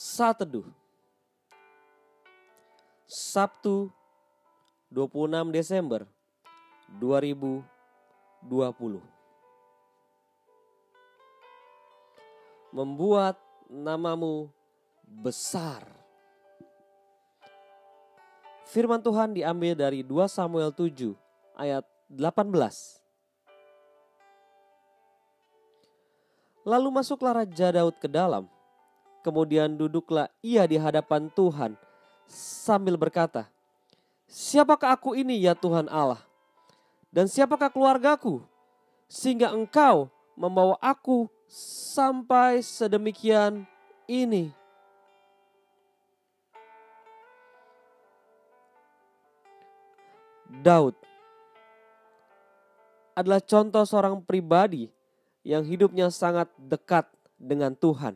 Saat Teduh Sabtu 26 Desember 2020 Membuat namamu besar. Firman Tuhan diambil dari 2 Samuel 7 ayat 18 Lalu masuklah Raja Daud ke dalam Kemudian duduklah ia di hadapan Tuhan sambil berkata, Siapakah aku ini ya Tuhan Allah? Dan siapakah keluargaku? Sehingga engkau membawa aku sampai sedemikian ini. Daud adalah contoh seorang pribadi yang hidupnya sangat dekat dengan Tuhan.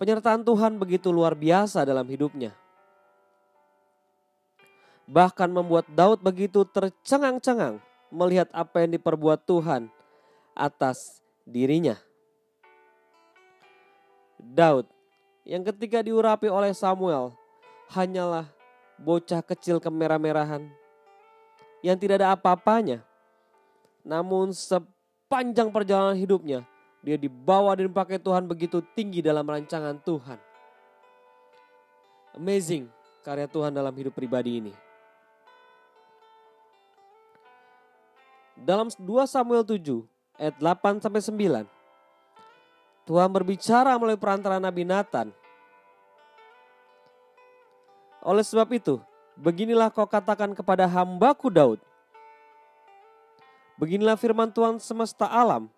Penyertaan Tuhan begitu luar biasa dalam hidupnya. Bahkan membuat Daud begitu tercengang-cengang melihat apa yang diperbuat Tuhan atas dirinya. Daud yang ketika diurapi oleh Samuel hanyalah bocah kecil kemerah-merahan yang tidak ada apa-apanya. Namun sepanjang perjalanan hidupnya dia dibawa dan dipakai Tuhan begitu tinggi dalam rancangan Tuhan. Amazing karya Tuhan dalam hidup pribadi ini. Dalam 2 Samuel 7 ayat 8 sampai 9. Tuhan berbicara melalui perantara Nabi Nathan. Oleh sebab itu, beginilah kau katakan kepada hambaku Daud. Beginilah firman Tuhan semesta alam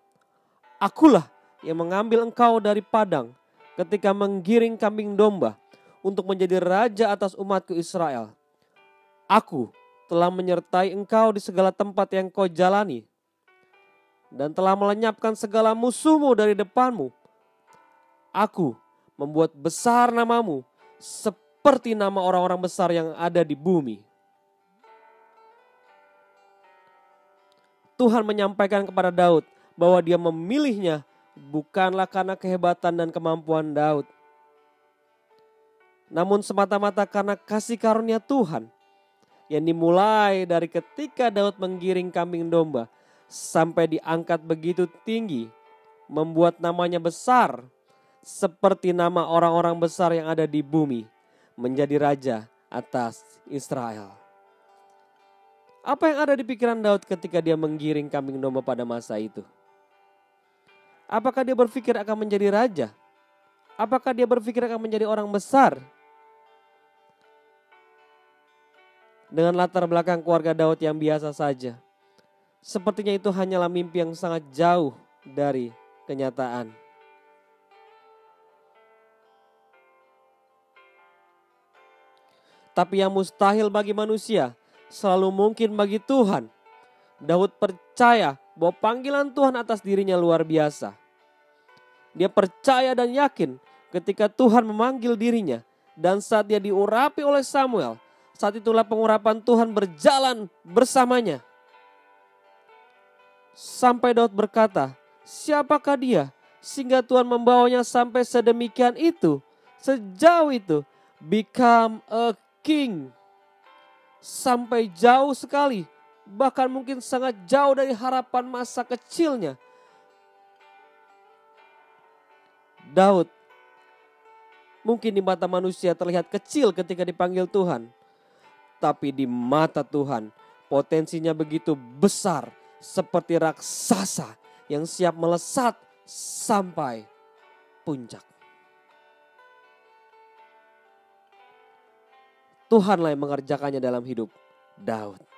Akulah yang mengambil engkau dari padang ketika menggiring kambing domba untuk menjadi raja atas umatku Israel. Aku telah menyertai engkau di segala tempat yang kau jalani dan telah melenyapkan segala musuhmu dari depanmu. Aku membuat besar namamu seperti nama orang-orang besar yang ada di bumi. Tuhan menyampaikan kepada Daud bahwa dia memilihnya bukanlah karena kehebatan dan kemampuan Daud. Namun semata-mata karena kasih karunia Tuhan yang dimulai dari ketika Daud menggiring kambing domba sampai diangkat begitu tinggi membuat namanya besar seperti nama orang-orang besar yang ada di bumi menjadi raja atas Israel. Apa yang ada di pikiran Daud ketika dia menggiring kambing domba pada masa itu? Apakah dia berpikir akan menjadi raja? Apakah dia berpikir akan menjadi orang besar? Dengan latar belakang keluarga Daud yang biasa saja. Sepertinya itu hanyalah mimpi yang sangat jauh dari kenyataan. Tapi yang mustahil bagi manusia selalu mungkin bagi Tuhan. Daud percaya bahwa panggilan Tuhan atas dirinya luar biasa. Dia percaya dan yakin ketika Tuhan memanggil dirinya dan saat dia diurapi oleh Samuel, saat itulah pengurapan Tuhan berjalan bersamanya. Sampai Daud berkata, siapakah dia sehingga Tuhan membawanya sampai sedemikian itu, sejauh itu, become a king. Sampai jauh sekali, bahkan mungkin sangat jauh dari harapan masa kecilnya Daud mungkin di mata manusia terlihat kecil ketika dipanggil Tuhan. Tapi di mata Tuhan potensinya begitu besar seperti raksasa yang siap melesat sampai puncak. Tuhanlah yang mengerjakannya dalam hidup Daud.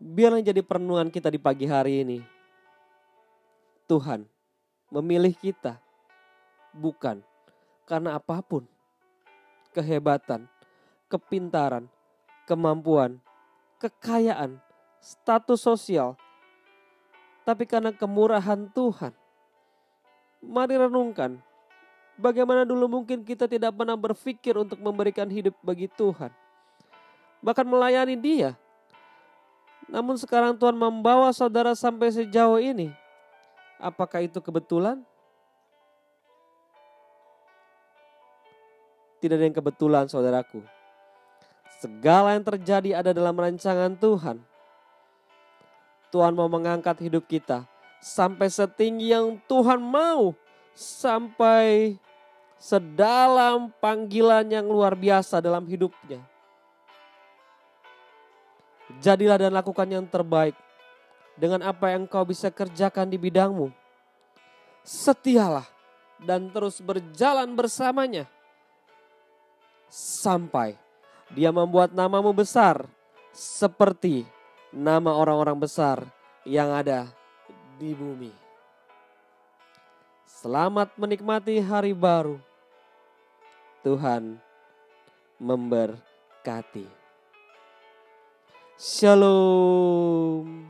Biarlah jadi perenungan kita di pagi hari ini. Tuhan memilih kita bukan karena apa pun. Kehebatan, kepintaran, kemampuan, kekayaan, status sosial, tapi karena kemurahan Tuhan. Mari renungkan bagaimana dulu mungkin kita tidak pernah berpikir untuk memberikan hidup bagi Tuhan. Bahkan melayani dia Namun sekarang Tuhan membawa saudara sampai sejauh ini. Apakah itu kebetulan? Tidak ada yang kebetulan saudaraku. Segala yang terjadi ada dalam rancangan Tuhan. Tuhan mau mengangkat hidup kita sampai setinggi yang Tuhan mau, sampai sedalam panggilan yang luar biasa dalam hidupnya. Jadilah dan lakukan yang terbaik dengan apa yang kau bisa kerjakan di bidangmu. Setialah dan terus berjalan bersamanya sampai dia membuat namamu besar seperti nama orang-orang besar yang ada di bumi. Selamat menikmati hari baru. Tuhan memberkati. Shalom.